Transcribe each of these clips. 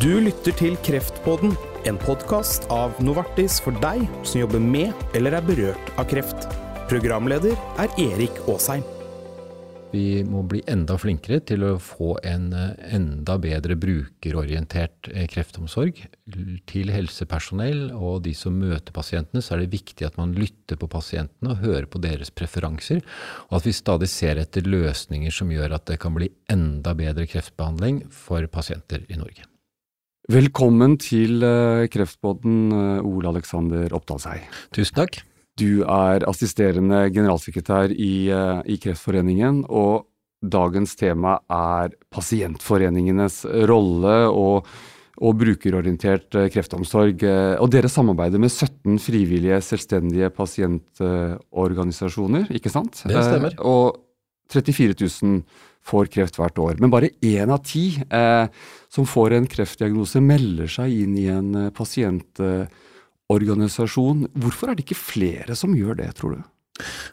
Du lytter til Kreftpodden, en podkast av Novartis for deg som jobber med eller er berørt av kreft. Programleder er Erik Aasheim. Vi må bli enda flinkere til å få en eh, enda bedre brukerorientert eh, kreftomsorg. Til helsepersonell og de som møter pasientene, så er det viktig at man lytter på pasientene og hører på deres preferanser, og at vi stadig ser etter løsninger som gjør at det kan bli enda bedre kreftbehandling for pasienter i Norge. Velkommen til kreftbåten Kreftpodden, Ole Alexander Oppdalshei. Tusen takk. Du er assisterende generalsekretær i, eh, i, Kreftforeningen, og dagens tema er pasientforeningenes rolle og, og brukerorientert eh, kreftomsorg. Eh, og dere samarbeider med 17 frivillige, selvstendige pasientorganisasjoner, ikke sant? Det stemmer. Og 34 000 får kreft hvert år. Men bare én av ti eh, som får en kreftdiagnose, melder seg inn i en pasientorganisasjon organisasjon. Hvorfor er det ikke flere som gjør det, tror du?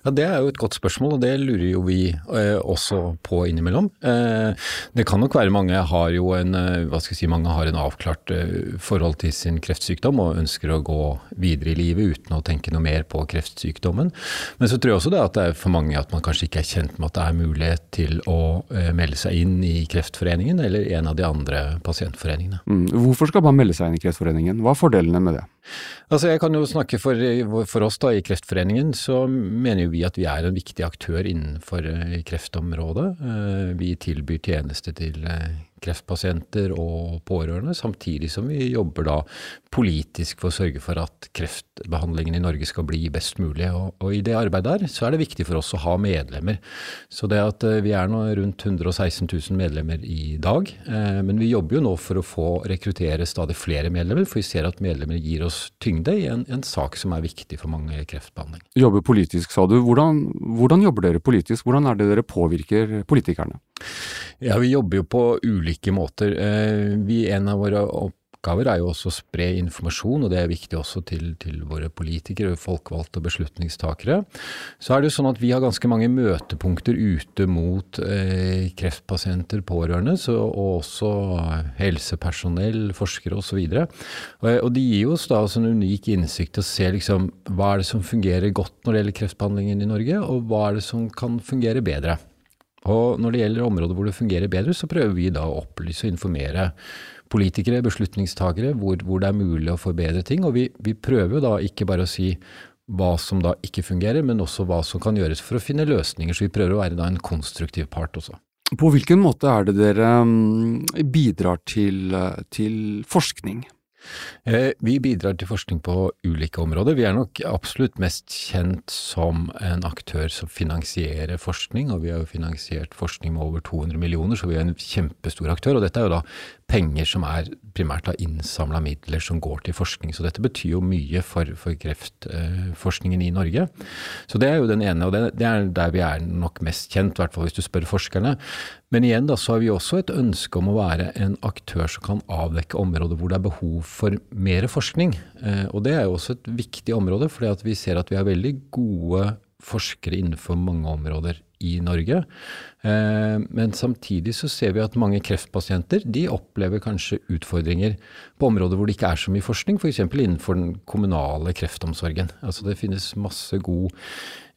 Ja, Det er jo et godt spørsmål, og det lurer jo vi eh, også på innimellom. Eh, det kan nok være mange har jo en, eh, hva skal jeg si, mange har en avklart eh, forhold til sin kreftsykdom og ønsker å gå videre i livet uten å tenke noe mer på kreftsykdommen. Men så tror jeg også det at det er for mange at man kanskje ikke er kjent med at det er mulighet til å eh, melde seg inn i Kreftforeningen eller en av de andre pasientforeningene. Mm. Hvorfor skal man melde seg inn i Kreftforeningen? Hva er fordelene med det? Altså Jeg kan jo snakke for, for, oss da i Kreftforeningen, så mener jo vi at vi er en viktig aktør innenfor eh, kreftområdet. Eh, vi tilbyr tjenester til eh, kreftpasienter og pårørende, samtidig som vi jobber da politisk for å sørge for at kreftbehandlingen i Norge skal bli best mulig. Og, og, i det arbeidet der så er det viktig for oss å ha medlemmer. Så det at eh, vi er nå rundt 116 000 medlemmer i dag, eh, men vi jobber jo nå for å få rekruttere stadig flere medlemmer, for vi ser at medlemmer gir oss tyngde i en, en sak som er viktig for mange kreftbehandling. Jobber politisk, sa du. Hvordan, hvordan jobber dere politisk? Hvordan er det dere påvirker politikerne? Ja, Vi jobber jo på ulike måter. Eh, vi, en av våre oppgaver er jo også å spre informasjon, og det er viktig også til, til våre politikere, folkevalgte og beslutningstakere. Så er det jo sånn at vi har ganske mange møtepunkter ute mot eh, kreftpasienter, pårørende, så, og også helsepersonell, forskere osv. Og, og, og de gir oss da en unik innsikt til å se liksom, hva er det som fungerer godt når det gjelder kreftbehandlingen i Norge, og hva er det som kan fungere bedre. Og når det gjelder områder hvor det fungerer bedre, så prøver vi da å opplyse og informere politikere, beslutningstakere, hvor, hvor det er mulig å forbedre ting. Og vi, vi prøver da ikke bare å si hva som da ikke fungerer, men også hva som kan gjøres for å finne løsninger. Så vi prøver å være da en konstruktiv part også. På hvilken måte er det dere mm, bidrar til, til forskning? Eh, vi bidrar til forskning på ulike områder. Vi er nok absolutt mest kjent som en aktør som finansierer forskning, og vi har jo finansiert forskning med over 200 millioner, så vi er en kjempestor aktør. Og dette er jo da penger som er primært av innsamla midler som går til forskning. Så dette betyr jo mye for, for kreftforskningen i Norge. Så det er jo den ene, og det, er der vi er nok mest kjent, i hvert fall hvis du spør forskerne. Men igjen da, så har vi også et ønske om å være en aktør som kan avdekke områder hvor det er behov for mer forskning. Eh, og det er jo også et viktig område, fordi vi ser at vi har veldig gode forskere innenfor mange områder i Norge. Eh, men samtidig så ser vi at mange kreftpasienter de opplever kanskje utfordringer på områder hvor det ikke er så mye forskning, f.eks. innenfor den kommunale kreftomsorgen. Altså det finnes masse god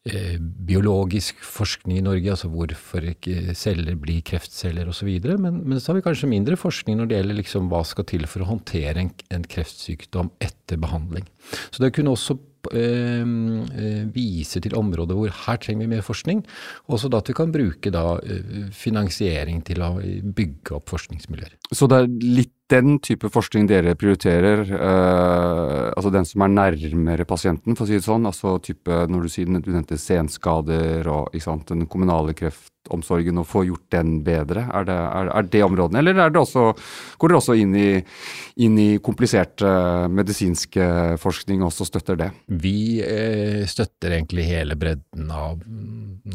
biologisk forskning i Norge, altså hvorfor ikke celler blir kreftceller osv. Men, men så har vi kanskje mindre forskning når det gjelder liksom hva skal til for å håndtere en, en kreftsykdom etter behandling. Så det kunne også eh, eh, vise til områder hvor her trenger vi mer forskning, også da at vi kan bruke da, eh, finansiering til å bygge opp forskningsmiljøer. Så det er litt den type forskning dere prioriterer, eh, altså den som er nærmere pasienten, for å si det sånn, altså type når du sier du nevnte senskader og sant, den kommunale kreftomsorgen, og få gjort den bedre, er det, er, er det områdene? Eller er det også, går dere også inn i, inn i komplisert eh, medisinsk forskning og også støtter det? Vi eh, støtter egentlig hele bredden av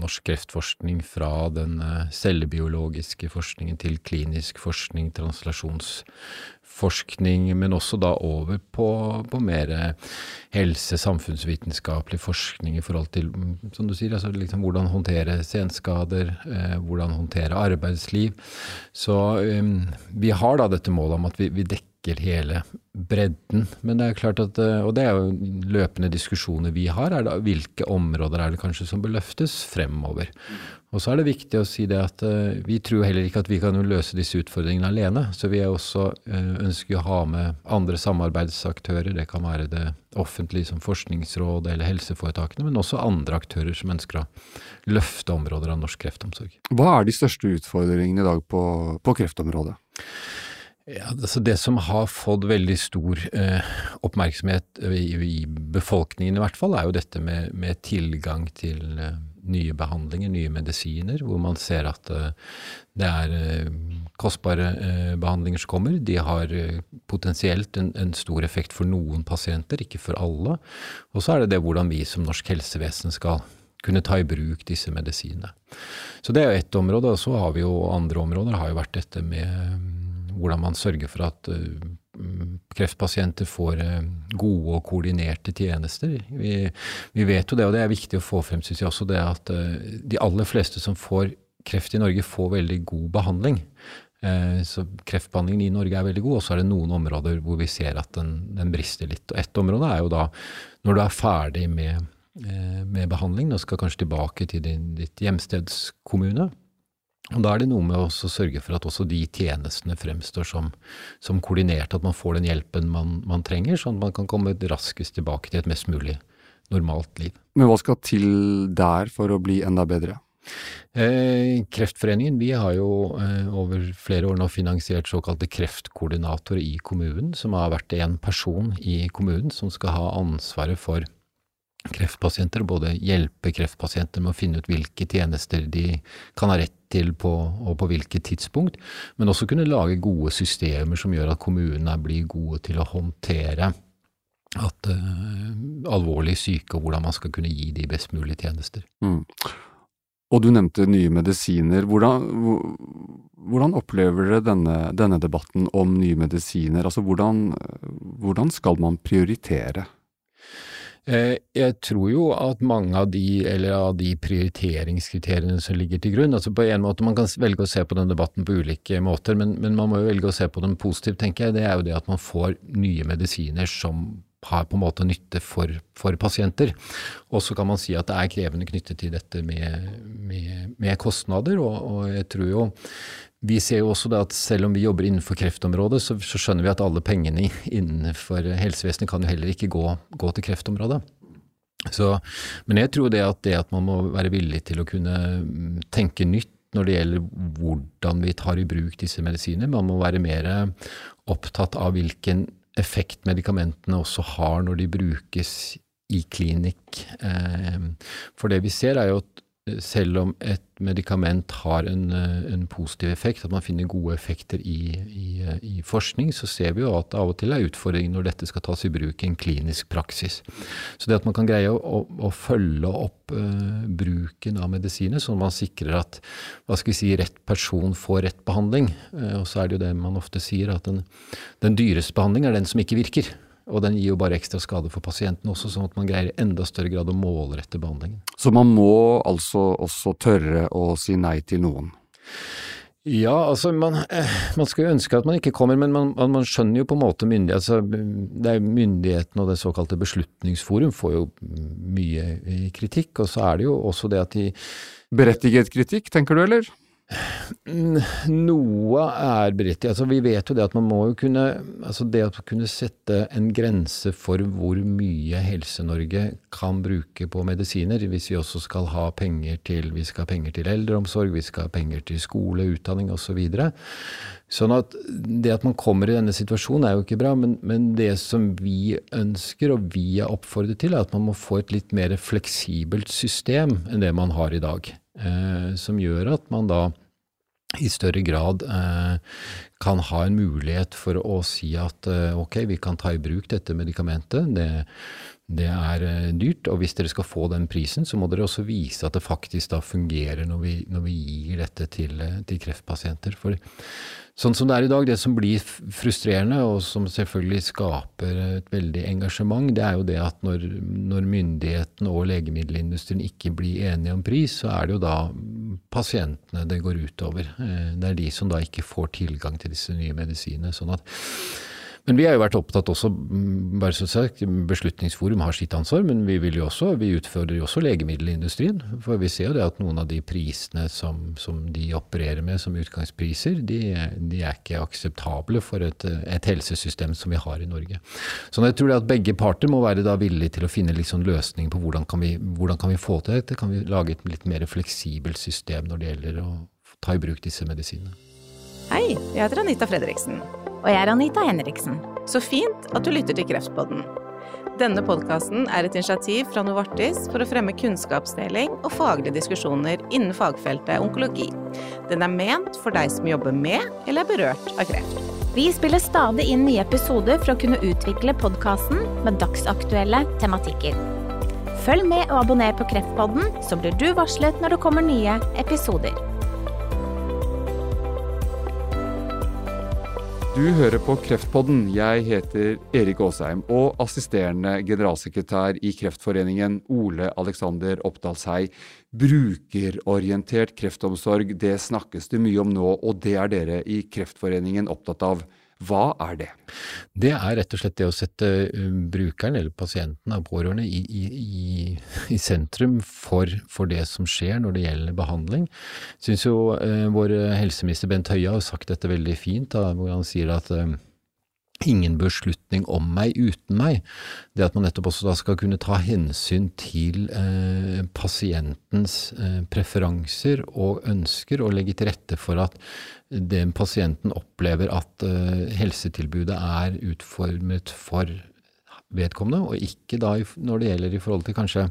norsk kreftforskning, fra den uh, cellebiologiske forskningen til klinisk forskning, translasjonsforskning, men også da over på, på mer helse, samfunnsvitenskapelig forskning i forhold til, som du sier, altså liksom hvordan håndtere senskader, eh, hvordan håndtere arbeidsliv. Så um, vi har da dette målet om at vi, vi dekker hele bredden. Men det er klart at, eh, og det er jo løpende diskusjoner vi har, er det, hvilke områder er det kanskje som bør løftes fremover. Og så er det viktig å si det at uh, vi tror heller ikke at vi kan løse disse utfordringene alene. Så vi også uh, ønsker å ha med andre samarbeidsaktører. Det kan være det offentlige som Forskningsrådet eller helseforetakene, men også andre aktører som ønsker å løfte områder av norsk kreftomsorg. Hva er de største utfordringene i dag på, på kreftområdet? Ja, altså Det som har fått veldig stor eh, oppmerksomhet i, i, befolkningen i hvert fall, er jo dette med, med tilgang til eh, nye behandlinger, nye medisiner, hvor man ser at eh, det er eh, kostbare eh, behandlinger som kommer. De har potensielt en, en, stor effekt for noen pasienter, ikke for alle. Og så er det det hvordan vi som norsk helsevesen skal kunne ta i bruk disse medisinene. Så det er jo ett område. Og så har vi jo andre områder. Har jo vært dette med hvordan man sørger for at uh, kreftpasienter får uh, gode og koordinerte tjenester. Vi, vi, vet jo det, og det er viktig å få frem, syns jeg også, det at uh, de aller fleste som får kreft i Norge, får veldig god behandling. Så kreftbehandlingen i Norge er veldig god, og så er det noen områder hvor vi ser at den, den brister litt. Og Ett område er jo da når du er ferdig med, med behandling, og skal kanskje tilbake til din, ditt hjemstedskommune og Da er det noe med å sørge for at også de tjenestene fremstår som, som koordinerte, at man får den hjelpen man, man, trenger, sånn at man kan komme raskest tilbake til et mest mulig normalt liv. Men hva skal til der for å bli enda bedre? Eh, Kreftforeningen vi har jo eh, over flere år nå finansiert såkalte kreftkoordinatorer i kommunen, som har vært en person i kommunen som skal ha ansvaret for kreftpasienter, både hjelpe kreftpasienter med å finne ut hvilke tjenester de kan ha rett til på, og på hvilket tidspunkt, men også kunne lage gode systemer som gjør at kommunene blir gode til å håndtere at uh, alvorlig syke, og hvordan man skal kunne gi de best mulige tjenester. Mm. Og du nevnte nye medisiner. Hvordan, hvordan opplever dere denne, denne, debatten om nye medisiner? Altså hvordan, hvordan skal man prioritere? Eh, jeg tror jo at mange av de, eller av de prioriteringskriteriene som ligger til grunn altså på en måte Man kan velge å se på den debatten på ulike måter, men, men man må jo velge å se på den positivt, tenker jeg. Det er jo det at man får nye medisiner som har på en måte nytte for, for pasienter. Og så kan man si at det er krevende knyttet til dette med, med, med kostnader, og, og, jeg tror jo vi ser jo også at selv om vi jobber innenfor kreftområdet, så, så skjønner vi at alle pengene innenfor helsevesenet kan jo heller ikke gå, gå til kreftområdet. Så, men jeg tror det at, det at man må være villig til å kunne mm, tenke nytt når det gjelder hvordan vi tar i bruk disse medisiner. Man må være mer opptatt av hvilken effekt medikamentene også har når de brukes i klinikk. Eh, for det vi ser er jo at selv om et medikament har en, eh, en, positiv effekt, at man finner gode effekter i, i, i, forskning, så ser vi jo at det av og til er utfordringer når dette skal tas i bruk i en klinisk praksis. Så det at man kan greie å, å, å følge opp uh, bruken av medisiner, sånn at man sikrer at hva skal vi si, rett person får rett behandling, uh, og så er det jo det man ofte sier, at den, den dyreste behandling er den som ikke virker. Og den gir jo bare ekstra skade for pasienten også, sånn at man greier i enda større grad å målrette behandlingen. Så man må altså også tørre å si nei til noen? Ja, altså man, eh, man skal jo ønske at man ikke kommer, men man, man skjønner jo på en måte myndighet, altså, det er Myndighetene og det såkalte Beslutningsforum får jo mye kritikk, og så er det jo også det at de Berettiget kritikk, tenker du, eller? Noe er berettiget. Altså, vi vet jo det at man må jo kunne altså Det å kunne sette en grense for hvor mye Helse-Norge kan bruke på medisiner, hvis vi også skal ha penger til Vi skal ha penger til eldreomsorg, vi skal ha penger til skole, utdanning osv. Så sånn at det at man kommer i denne situasjonen er jo ikke bra, men, men det som vi ønsker, og vi er oppfordret til, er at man må få et litt mer fleksibelt system enn det man har i dag. Eh, som gjør at man da i større grad eh, kan ha en mulighet for å si at eh, ok, vi kan ta i bruk dette medikamentet. Det, det er eh, dyrt, og hvis dere skal få den prisen, så må dere også vise at det faktisk da fungerer når vi, når vi gir dette til, eh, til kreftpasienter. For Sånn som det er i dag, det som blir frustrerende, og som selvfølgelig skaper et veldig engasjement, det er jo det at når, når myndighetene og legemiddelindustrien ikke blir enige om pris, så er det jo da pasientene det går utover. Eh, det er de som da ikke får tilgang til disse nye medisinene. sånn at men vi har jo vært opptatt også, mm, bare så sagt, Beslutningsforum har sitt ansvar, men vi, vil jo også, vi utfordrer jo også legemiddelindustrien. For vi ser jo det at noen av de prisene som, som de opererer med som utgangspriser, de, de er ikke akseptable for et, et, helsesystem som vi har i Norge. Så jeg tror det at begge parter må være da villige til å finne liksom løsninger løsning på hvordan kan, vi, hvordan kan vi få til dette. Kan vi lage et litt mer fleksibelt system når det gjelder å ta i bruk disse medisinene? Hei, jeg heter Anita Fredriksen. Og jeg er Anita Henriksen. Så fint at du lytter til Kreftpodden. Denne podkasten er et initiativ fra Novartis for å fremme kunnskapsdeling og faglige diskusjoner innen fagfeltet onkologi. Den er ment for deg som jobber med eller er berørt av kreft. Vi spiller stadig inn nye episoder for å kunne utvikle podkasten med dagsaktuelle tematikker. Følg med og abonner på Kreftpodden, så blir du varslet når det kommer nye episoder. Du hører på Kreftpodden. Jeg heter Erik Aasheim, og assisterende generalsekretær i Kreftforeningen, Ole Alexander Oppdalshei. Brukerorientert kreftomsorg, det snakkes det mye om nå, og det er dere i Kreftforeningen opptatt av. Hva er det? Det er rett og slett det å sette um, brukeren, eller pasienten og pårørende, i, i, i sentrum for, for, det som skjer når det gjelder behandling. Jeg syns jo eh, vår helseminister Bent Høie har sagt dette veldig fint, da, hvor han sier at uh, ingen beslutning om meg uten meg. Det at man nettopp også da skal kunne ta hensyn til eh, pasientens eh, preferanser og ønsker, og legge til rette for at den pasienten opplever at eh, helsetilbudet er utformet for vedkommende, og ikke da når det gjelder i forhold til kanskje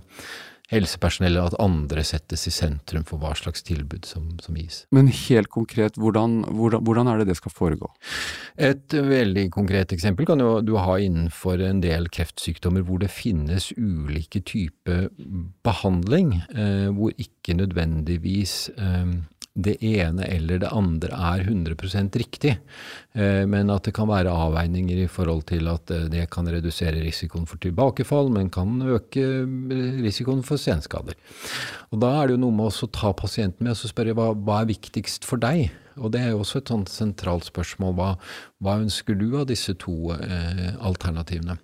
helsepersonell, at andre settes i sentrum for hva slags tilbud som, som gis. Men helt konkret, hvordan, hvordan, hvordan, er det det skal foregå? Et veldig konkret eksempel kan jo du ha innenfor en del kreftsykdommer hvor det finnes ulike typer behandling, eh, hvor ikke nødvendigvis eh, det ene eller det andre er 100 riktig, eh, men at det kan være avveininger i forhold til at eh, det kan redusere risikoen for tilbakefall, men kan øke eh, risikoen for senskader. Og Da er det jo noe med å ta pasienten med og spørre hva, hva er viktigst for deg? Og det er jo også et sånt sentralt spørsmål. Hva, hva ønsker du av disse to eh, alternativene?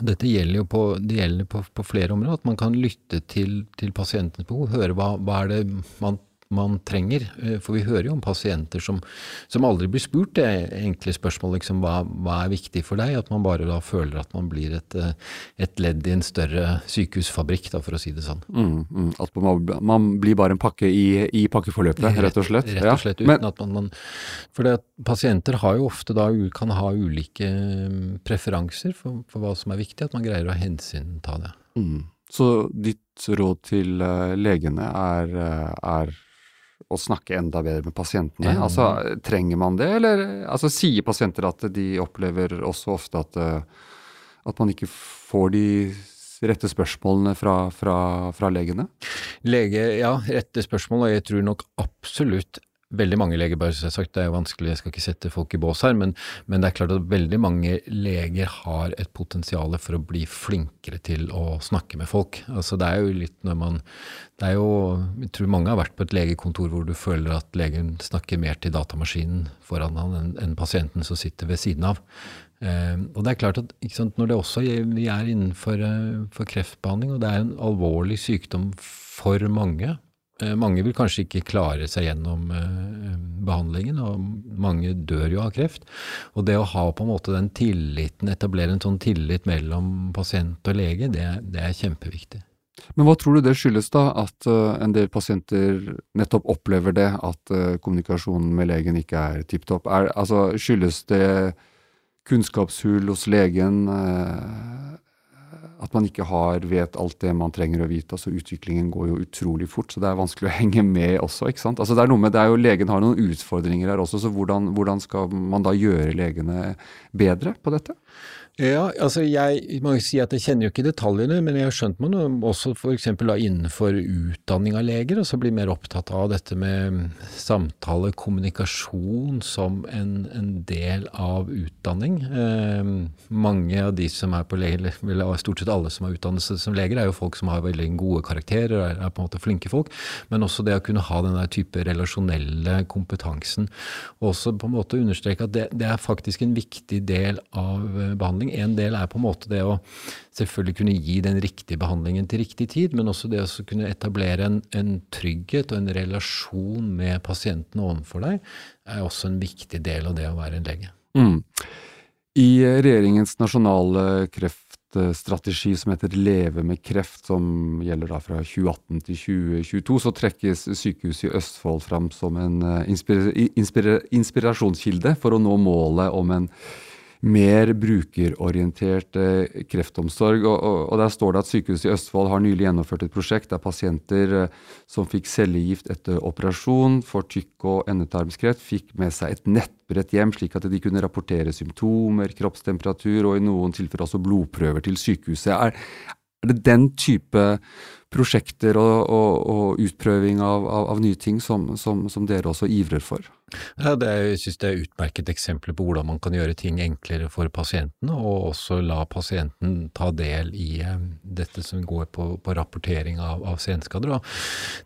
Dette gjelder jo på, det gjelder på, på, flere områder, at man kan lytte til, til pasientens behov, høre hva, hva er det man man trenger. Eh, for vi hører jo om pasienter som, som aldri blir spurt det enkle spørsmålet liksom, hva, hva, er viktig for deg? At man bare da føler at man blir et, eh, et ledd i en større sykehusfabrikk, da, for å si det sånn. Mm, mm, at man, man, blir bare en pakke i, i pakkeforløpet, rett og slett? Rett, og slett, ja. uten Men, at man, man For det, pasienter har jo ofte da, kan ha ulike mm, preferanser for, for, hva som er viktig, at man greier å hensynta det. Mm. Så ditt råd til uh, legene er, er å snakke enda bedre med pasientene? Ja. Altså, trenger man det, eller altså, sier pasienter at de opplever også ofte at, eh, at man ikke får de rette spørsmålene fra, fra, fra legene? Lege, ja, rette spørsmål, og jeg tror nok absolutt veldig mange leger, bare som jeg har sagt, det er jo vanskelig, jeg skal ikke sette folk i bås her, men, men, det er klart at veldig mange leger har et potensial for å bli flinkere til å snakke med folk. Altså det er jo litt når man Det er jo Jeg tror mange har vært på et legekontor hvor du føler at legen snakker mer til datamaskinen foran han enn en pasienten som sitter ved siden av. Uh, og det er klart at sant, når det også vi er innenfor uh, kreftbehandling, og det er en alvorlig sykdom for mange, mange vil kanskje ikke klare seg gjennom eh, behandlingen, og mange dør jo av kreft. Og det å ha på en måte den tilliten, etablere en sånn tillit mellom pasient og lege, det, det er kjempeviktig. Men hva tror du det skyldes, da, at uh, en del pasienter nettopp opplever det, at kommunikasjonen med legen ikke er tipp topp? Altså, skyldes det kunnskapshull hos legen? At man ikke har, vet alt det man trenger å vite. altså Utviklingen går jo utrolig fort, så det er vanskelig å henge med også. ikke sant? Altså det er noe med, det er jo, Legen har noen utfordringer her også, så hvordan, hvordan skal man da gjøre legene bedre på dette? Ja, altså jeg må si at jeg kjenner jo ikke detaljene, men jeg har skjønt man også f.eks. innenfor utdanning av leger, og så blir mer opptatt av dette med samtale, kommunikasjon som en, en del av utdanning. Eh, mange av de som er på leger, stort sett alle som har utdannelse som leger, er jo folk som har veldig gode karakterer, er, er på en måte flinke folk, men også det å kunne ha den der type relasjonelle kompetansen. Også på en måte understreke at det, det er faktisk en viktig del av eh, behandling behandling. En del er på en måte det å selvfølgelig kunne gi den riktige behandlingen til riktig tid, men også det å kunne etablere en, en trygghet og en relasjon med pasienten ovenfor deg, er også en viktig del av det å være en lege. Mm. I regjeringens nasjonale kreftstrategi som heter Leve med kreft, som gjelder da fra 2018 til 2022, så trekkes sykehuset i Østfold fram som en eh, inspira inspira inspirasjonskilde for å nå målet om en mer brukerorientert kreftomsorg. Og, og, og, Der står det at Sykehuset i Østfold har nylig gjennomført et prosjekt der pasienter eh, som fikk cellegift etter operasjon for tykk- og endetarmskreft, fikk med seg et nettbrett hjem, slik at de kunne rapportere symptomer, kroppstemperatur og i noen tilfeller også blodprøver til sykehuset. Er, er det den type prosjekter og, og utprøving av, av, av, nye ting som, som, som dere også ivrer for? Ja, det er, jeg synes det er utmerket eksempler på hvordan man kan gjøre ting enklere for pasienten, og også la pasienten ta del i eh, dette som går på, på rapportering av, av senskader.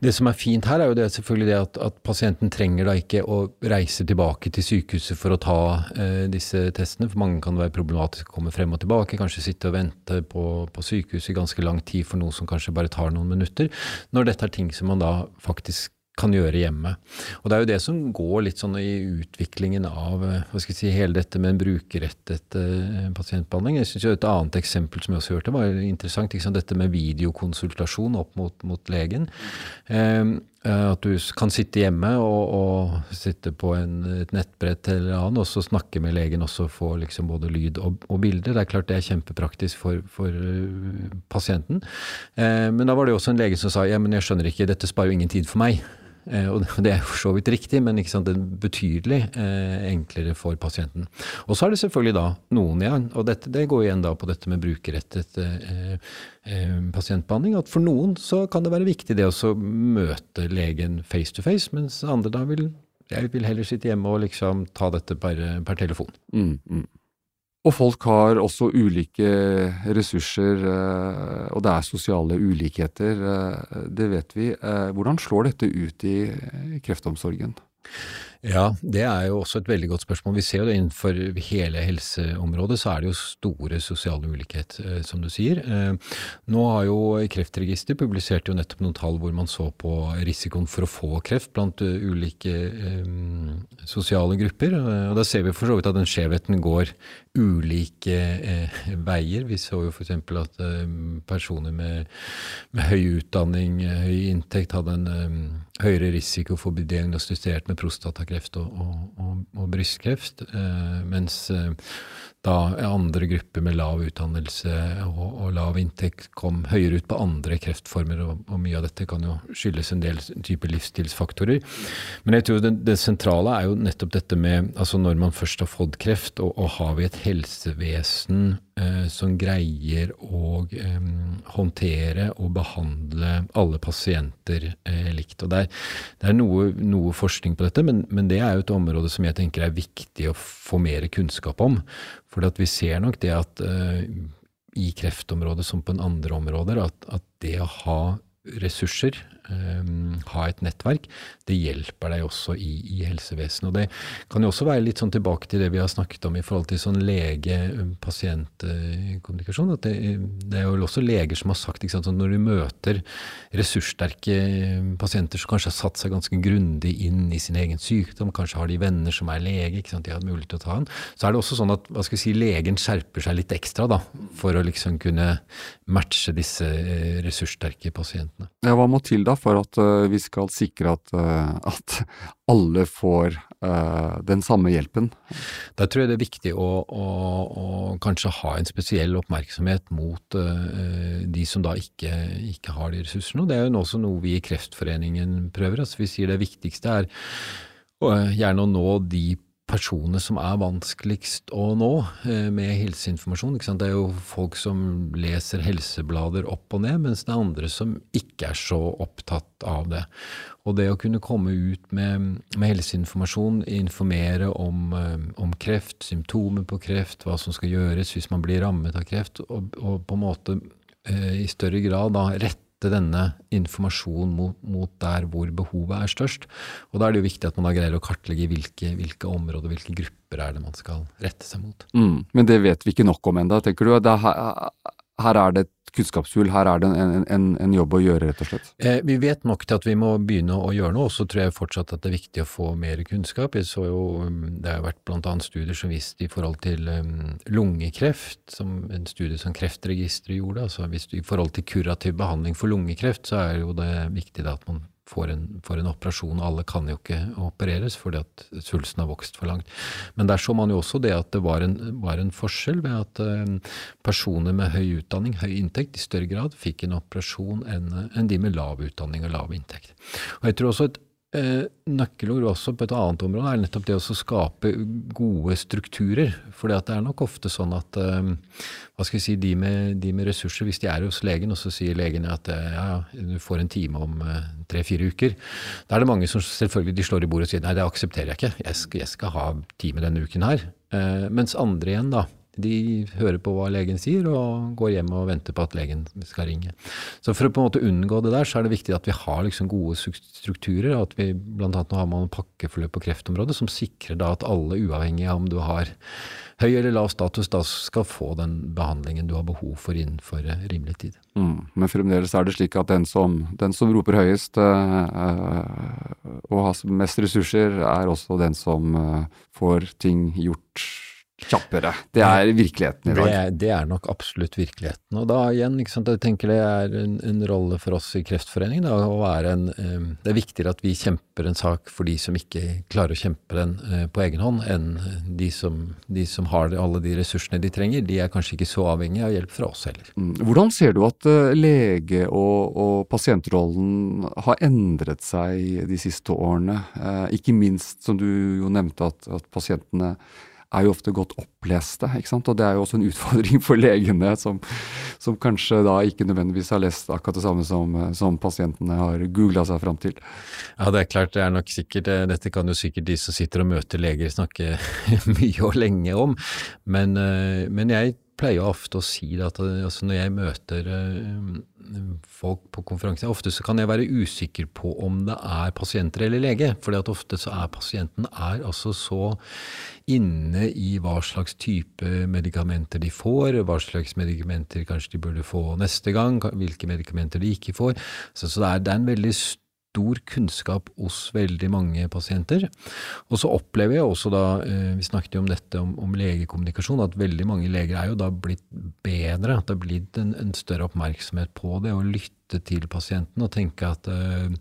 det som er fint her, er jo det, selvfølgelig det at, at, pasienten trenger da ikke å reise tilbake til sykehuset for å ta eh, disse testene. For mange kan det være problematisk å komme frem og tilbake, kanskje sitte og vente på, på sykehuset i ganske lang tid for noe som kanskje bare tar noen minutter. Når dette er ting som man da faktisk kan gjøre hjemme. Og Det er jo det som går litt sånn i utviklingen av eh, hva skal jeg si, hele dette med en brukerrettet uh, pasientbehandling. Jeg synes jo Et annet eksempel som jeg også hørte, var interessant. Liksom, dette med videokonsultasjon opp mot, mot legen. Um, at du kan sitte hjemme og, og sitte på en, et nettbrett eller annet, og så snakke med legen og få liksom både lyd og, og, bilder. Det er klart det er kjempepraktisk for, for pasienten. Eh, men da var det jo også en lege som sa ja, men jeg skjønner ikke, dette sparer jo ingen tid for meg. Eh, og det er for så vidt riktig, men ikke sant, det er betydelig eh, enklere for pasienten. Og så er det selvfølgelig da noen igjen, og dette, det går igjen da på dette med brukerrettet eh, eh, pasientbehandling, at for noen så kan det være viktig det å møte legen face to face, mens andre da vil jeg vil heller sitte hjemme og liksom ta dette per, per telefon. Mm, mm. Og folk har også ulike ressurser, eh, og det er sosiale ulikheter. Eh, det vet vi. Eh, hvordan slår dette ut i kreftomsorgen? Ja, det er jo også et veldig godt spørsmål. Vi ser jo det innenfor hele helseområdet, så er det jo store sosiale ulikhet, eh, som du sier. Eh, nå har jo Kreftregisteret publisert jo nettopp noen tall hvor man så på risikoen for å få kreft blant eh, ulike sosiale grupper. Og da ser vi for så vidt at den skjevheten går ulike veier. Vi så jo f.eks. at personer med, med, høy utdanning, høy inntekt, hadde en høyere risiko for å bli diagnostisert med prostatakreft og, og, og, og brystkreft, eh, mens eh, da andre grupper med lav utdannelse og, og, lav inntekt kom høyere ut på andre kreftformer, og, og, mye av dette kan jo skyldes en del type livsstilsfaktorer. Men jeg tror det, det, sentrale er jo nettopp dette med altså når man først har fått kreft, og, og har vi et helsevesen eh, som greier å eh, håndtere og behandle alle pasienter eh, likt. Og det er, det er noe, noe, forskning på dette, men, men det er jo et område som jeg tenker er viktig å få mer kunnskap om. For vi ser nok det at uh, i kreftområdet som på en andre områder, at, at det å ha ressurser um, ha et nettverk, det hjelper deg også i, i, helsevesenet. Og det kan jo også være litt sånn tilbake til det vi har snakket om i forhold til sånn lege-pasient-kommunikasjon. at det, det, er jo også leger som har sagt ikke sant, sånn når du møter ressurssterke pasienter som kanskje har satt seg ganske grundig inn i sin egen sykdom, kanskje har de venner som er lege, ikke sant, de har mulighet til å ta den, så er det også sånn at hva skal vi si, legen skjerper seg litt ekstra da, for å liksom kunne matche disse eh, ressurssterke pasientene pasientene. Ja, Hva må til da for at uh, vi skal sikre at, uh, at alle får uh, den samme hjelpen? Da tror jeg det er viktig å, å, å kanskje ha en spesiell oppmerksomhet mot de som da ikke, ikke, har de ressursene. Det er jo også noe vi i Kreftforeningen prøver. Altså, vi sier det viktigste er gjerne å nå de personene som er vanskeligst å nå eh, med helseinformasjon. Det er jo folk som leser helseblader opp og ned, mens det er andre som ikke er så opptatt av det. Og det å kunne komme ut med, med helseinformasjon, informere om, eh, om, kreft, symptomer på kreft, hva som skal gjøres hvis man blir rammet av kreft, og, og på en måte eh, i større grad da rette rette denne informasjonen mot, mot, der hvor behovet er størst. Og da er det jo viktig at man da greier å kartlegge hvilke, hvilke områder, hvilke grupper er det man skal rette seg mot. Mm, men det vet vi ikke nok om ennå, tenker du? Her, her, er det et kunnskapshull, her er det en, en, en, jobb å gjøre, rett og slett? Eh, vi vet nok til at vi må begynne å gjøre noe, og så tror jeg fortsatt at det er viktig å få mer kunnskap. Jeg så jo, um, Det har vært bl.a. studier som viste i forhold til um, lungekreft, som en studie som Kreftregisteret gjorde. altså hvis du, I forhold til kurativ behandling for lungekreft, så er jo det viktig da at man får en, får en, operasjon. Alle kan jo ikke opereres fordi at svulsten har vokst for langt. Men der så man jo også det at det var en, var en forskjell ved at uh, personer med høy utdanning, høy inntekt, i større grad fikk en operasjon enn en de med lav utdanning og lav inntekt. Og jeg tror også et Eh, nøkkelord også på et annet område er nettopp det å skape gode strukturer. For det er nok ofte sånn at eh, hva skal vi si, de med, de med, ressurser, hvis de er hos legen, og så sier legen at eh, ja, du får en time om tre-fire uker, da er det mange som selvfølgelig de slår i bordet og sier nei, det aksepterer jeg ikke, jeg skal, jeg skal ha time denne uken her. mens andre igjen, da, de hører på hva legen sier, og går hjem og venter på at legen skal ringe. Så for å på en måte unngå det der, så er det viktig at vi har liksom gode strukturer. at vi Blant annet nå har man pakkeforløp på kreftområdet som sikrer da at alle, uavhengig av om du har høy eller lav status, da skal få den behandlingen du har behov for innenfor eh, rimelig tid. Mm, men fremdeles er det slik at den som, den som roper høyest øh, og har mest ressurser, er også den som øh, får ting gjort kjappere. Det er virkeligheten i dag. Det, det, er nok absolutt virkeligheten. Og da igjen, ikke sant, jeg tenker det er en, en rolle for oss i Kreftforeningen da, å være en um, Det er viktigere at vi kjemper en sak for de som ikke klarer å kjempe den uh, på egen hånd, enn de som, de som har alle de ressursene de trenger. De er kanskje ikke så avhengige av hjelp fra oss heller. Mm. Hvordan ser du at uh, lege- og, og, pasientrollen har endret seg de siste årene? Uh, ikke minst, som du jo nevnte, at, at pasientene er jo ofte godt oppleste. ikke sant? Og det er jo også en utfordring for legene, som, som kanskje da ikke nødvendigvis har lest akkurat det samme som, som pasientene har googla seg fram til. Ja, det er klart. Det er nok sikkert, eh, Dette kan jo sikkert de som sitter og møter leger snakke mye og lenge om. Men, eh, men jeg pleier ofte å si det at altså når jeg møter folk på konferanser Ofte så kan jeg være usikker på om det er pasienter eller lege. For ofte så er pasienten er altså så inne i hva slags type medikamenter de får, hva slags medikamenter kanskje de burde få neste gang, hvilke medikamenter de ikke får. Så, så det, er, det er en veldig stor stor kunnskap hos veldig mange pasienter. Og så opplever jeg også da, eh, vi snakket jo om dette om, om legekommunikasjon, at veldig mange leger er jo da blitt bedre. At det har blitt en, en større oppmerksomhet på det, å lytte til pasienten og tenke at uh,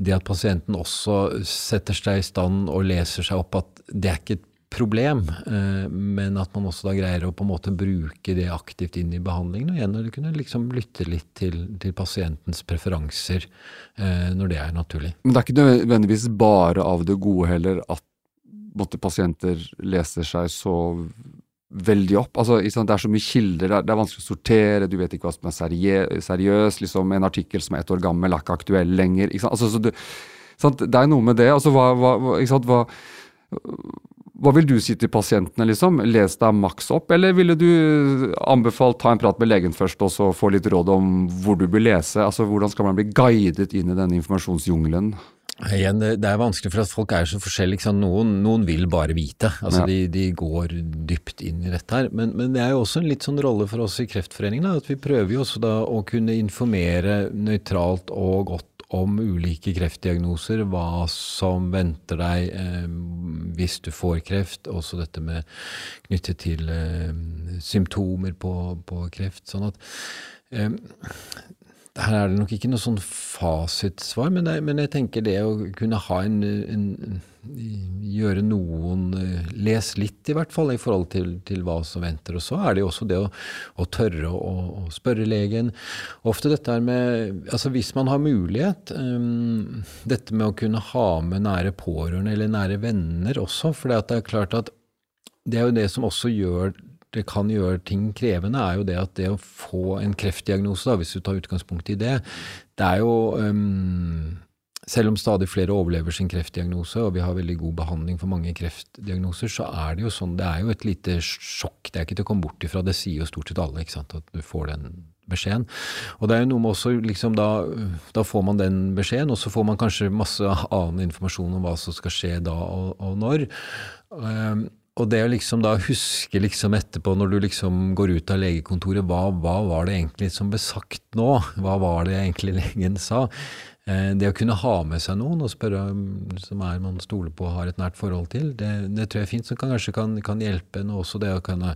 det at pasienten også setter seg i stand og leser seg opp at det er ikke et problem, eh, men at man også da greier å på en måte bruke det aktivt inn i behandlingen. Og igjen kunne liksom lytte litt til, til, pasientens preferanser eh, når det er naturlig. Men det er ikke nødvendigvis bare av det gode heller at måtte, pasienter leser seg så veldig opp. Altså, Det er så mye kilder, det er vanskelig å sortere, du vet ikke hva som er seriøst. Liksom, en artikkel som er ett år gammel, er ikke aktuell lenger. Ikke altså, det, det, er noe med det. Altså, hva, hva, hva hva vil du si til pasientene, liksom? Les deg maks opp, eller ville du anbefalt ta en prat med legen først, og så få litt råd om hvor du bør lese? Altså, Hvordan skal man bli guidet inn i denne informasjonsjungelen? Igjen, det er vanskelig for at folk er så forskjellige. Noen, noen, vil bare vite. Altså, ja. de, de, går dypt inn i dette her. Men, men, det er jo også en litt sånn rolle for oss i Kreftforeningen. Da, at vi prøver jo også da å kunne informere nøytralt og godt om ulike kreftdiagnoser, hva som venter deg eh, hvis du får kreft, også dette med knyttet til eh, symptomer på, på, kreft. Sånn at eh, her er det nok ikke noe sånn fasitsvar, men, det, men jeg tenker det å kunne ha en, en, Gjøre noen Les litt, i hvert fall, i forhold til, til, hva som venter. Og så er det jo også det å, å tørre å, å, spørre legen. Ofte dette er med Altså hvis man har mulighet, um, dette med å kunne ha med nære pårørende eller nære venner også, for det er klart at det er jo det som også gjør kan gjøre ting krevende, er jo det at det å få en kreftdiagnose, da, hvis du tar utgangspunkt i det, det er jo um, selv om stadig flere overlever sin kreftdiagnose, og vi har veldig god behandling for mange kreftdiagnoser, så er det jo sånn, det er jo et lite sjokk. Det er ikke til å komme bort ifra. Det sier jo stort sett alle, ikke sant, at du får den beskjeden. Og det er jo noe med også, liksom da, da får man den beskjeden, og så får man kanskje masse annen informasjon om hva som skal skje da og, og når. Um, og det å liksom da huske liksom etterpå, når du liksom går ut av legekontoret, hva, hva, var det egentlig som ble sagt nå? Hva var det egentlig legen sa? Eh, det å kunne ha med seg noen og spørre som er man stoler på og har et nært forhold til, det, det tror jeg er fint, som kan, kanskje kan, kan hjelpe en. Og også det å kunne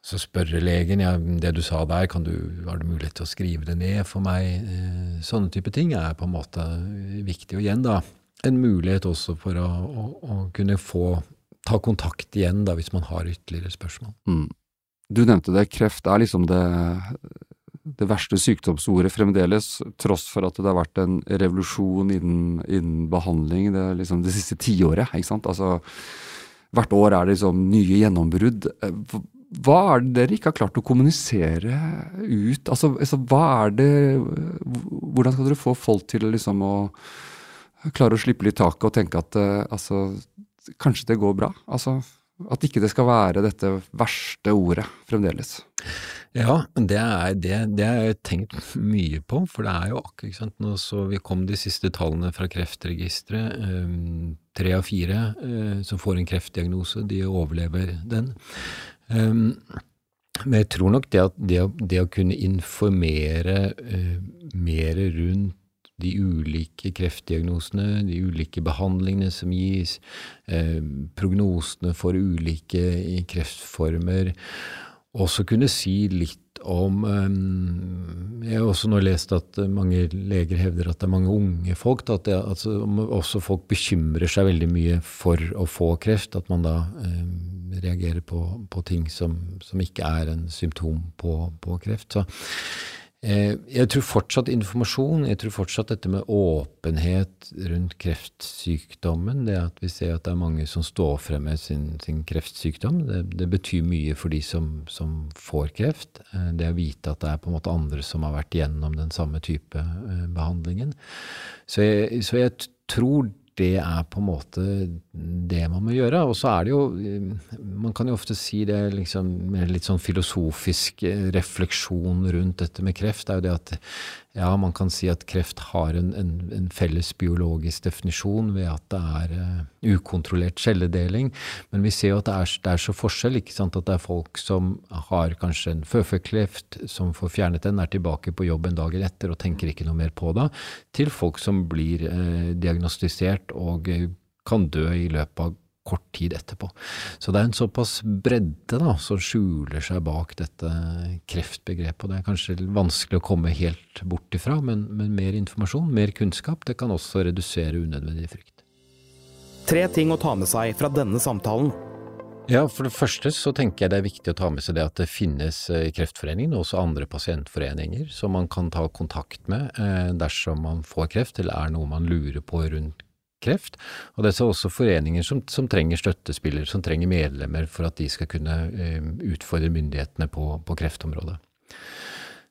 så spørre legen ja, det du sa der, kan du, har du mulighet til å skrive det ned for meg? Eh, sånne type ting er på en måte viktig. Og igjen, da, en mulighet også for å, å, å kunne få ta kontakt igjen da, hvis man har ytterligere spørsmål. Mm. Du nevnte det, kreft er liksom det, det, verste sykdomsordet fremdeles, tross for at det har vært en revolusjon innen, innen behandling det, liksom det siste tiåret. ikke sant? Altså, hvert år er det liksom nye gjennombrudd. Hva er det dere ikke har klart å kommunisere ut? Altså, altså hva er det Hvordan skal dere få folk til liksom å klare å slippe litt taket og tenke at uh, altså, kanskje det går bra. Altså at ikke det skal være dette verste ordet fremdeles. Ja, det er det, det har jeg tenkt mye på, for det er jo akkurat sant, nå så Vi kom de siste tallene fra Kreftregisteret. Um, tre av fire uh, som får en kreftdiagnose, de overlever den. Um, men jeg tror nok det at det, det å kunne informere uh, mer rundt de ulike kreftdiagnosene, de ulike behandlingene som gis, eh, prognosene for ulike kreftformer. Også kunne si litt om eh, Jeg har også nå lest at mange leger hevder at det er mange unge folk. At det, altså, også folk bekymrer seg veldig mye for å få kreft. At man da eh, reagerer på, på ting som, som, ikke er en symptom på, på kreft. Så Eh, jeg tror fortsatt informasjon, jeg tror fortsatt dette med åpenhet rundt kreftsykdommen, det at vi ser at det er mange som står frem med sin, sin kreftsykdom, det, det, betyr mye for de som, som, får kreft. Eh, det å vite at det er på en måte andre som har vært gjennom den samme type eh, behandlingen. Så jeg, så jeg tror det er på en måte det man må gjøre. Og så er det jo Man kan jo ofte si det liksom med litt sånn filosofisk refleksjon rundt dette med kreft, det er jo det at ja, man kan si at kreft har en, en, en felles biologisk definisjon ved at det er uh, ukontrollert celledeling. Men vi ser jo at det er, det er så forskjell. ikke sant, At det er folk som har kanskje en føflekkreft, som får fjernet den, er tilbake på jobb en dag etter og tenker ikke noe mer på det, til folk som blir uh, diagnostisert og uh, kan dø i løpet av kort tid etterpå. Så det er en såpass bredde da, som skjuler seg bak dette kreftbegrepet. og Det er kanskje vanskelig å komme helt bort ifra, men, men mer informasjon, mer kunnskap, det kan også redusere unødvendig frykt. Tre ting å ta med seg fra denne samtalen. Ja, For det første så tenker jeg det er viktig å ta med seg det at det finnes i eh, Kreftforeningen og også andre pasientforeninger som man kan ta kontakt med eh, dersom man får kreft eller er noe man lurer på rundt kreft. Og det er også foreninger som, som, trenger støttespillere, som trenger medlemmer for at de skal kunne uh, utfordre myndighetene på, på kreftområdet.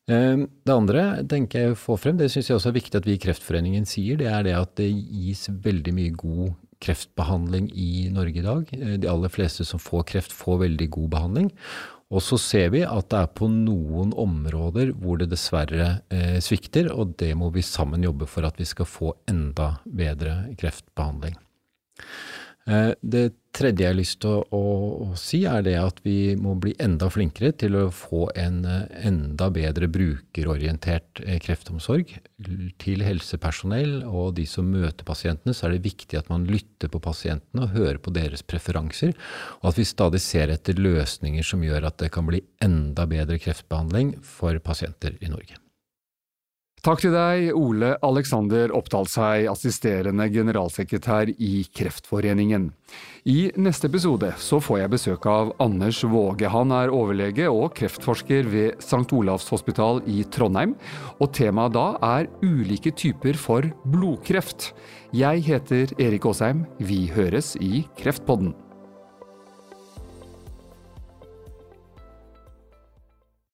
Uh, det andre tenker jeg å få frem, det syns jeg også er viktig at vi i Kreftforeningen sier, det er det at det gis veldig mye god kreftbehandling i Norge i dag. Uh, de aller fleste som får kreft, får veldig god behandling. Og så ser vi at det er på noen områder hvor det dessverre eh, svikter, og det må vi sammen jobbe for at vi skal få enda bedre kreftbehandling. Eh, det tredje jeg har lyst til å, å, å, si, er det at vi må bli enda flinkere til å få en eh, enda bedre brukerorientert eh, kreftomsorg. Til helsepersonell og de som møter pasientene, så er det viktig at man lytter på pasientene og hører på deres preferanser, og at vi stadig ser etter løsninger som gjør at det kan bli enda bedre kreftbehandling for pasienter i Norge. Takk til deg, Ole Alexander Oppdalshei, assisterende generalsekretær i Kreftforeningen. I neste episode så får jeg besøk av Anders Våge. Han er overlege og kreftforsker ved St. Olavs hospital i Trondheim, og temaet da er ulike typer for blodkreft. Jeg heter Erik Aasheim. Vi høres i Kreftpodden.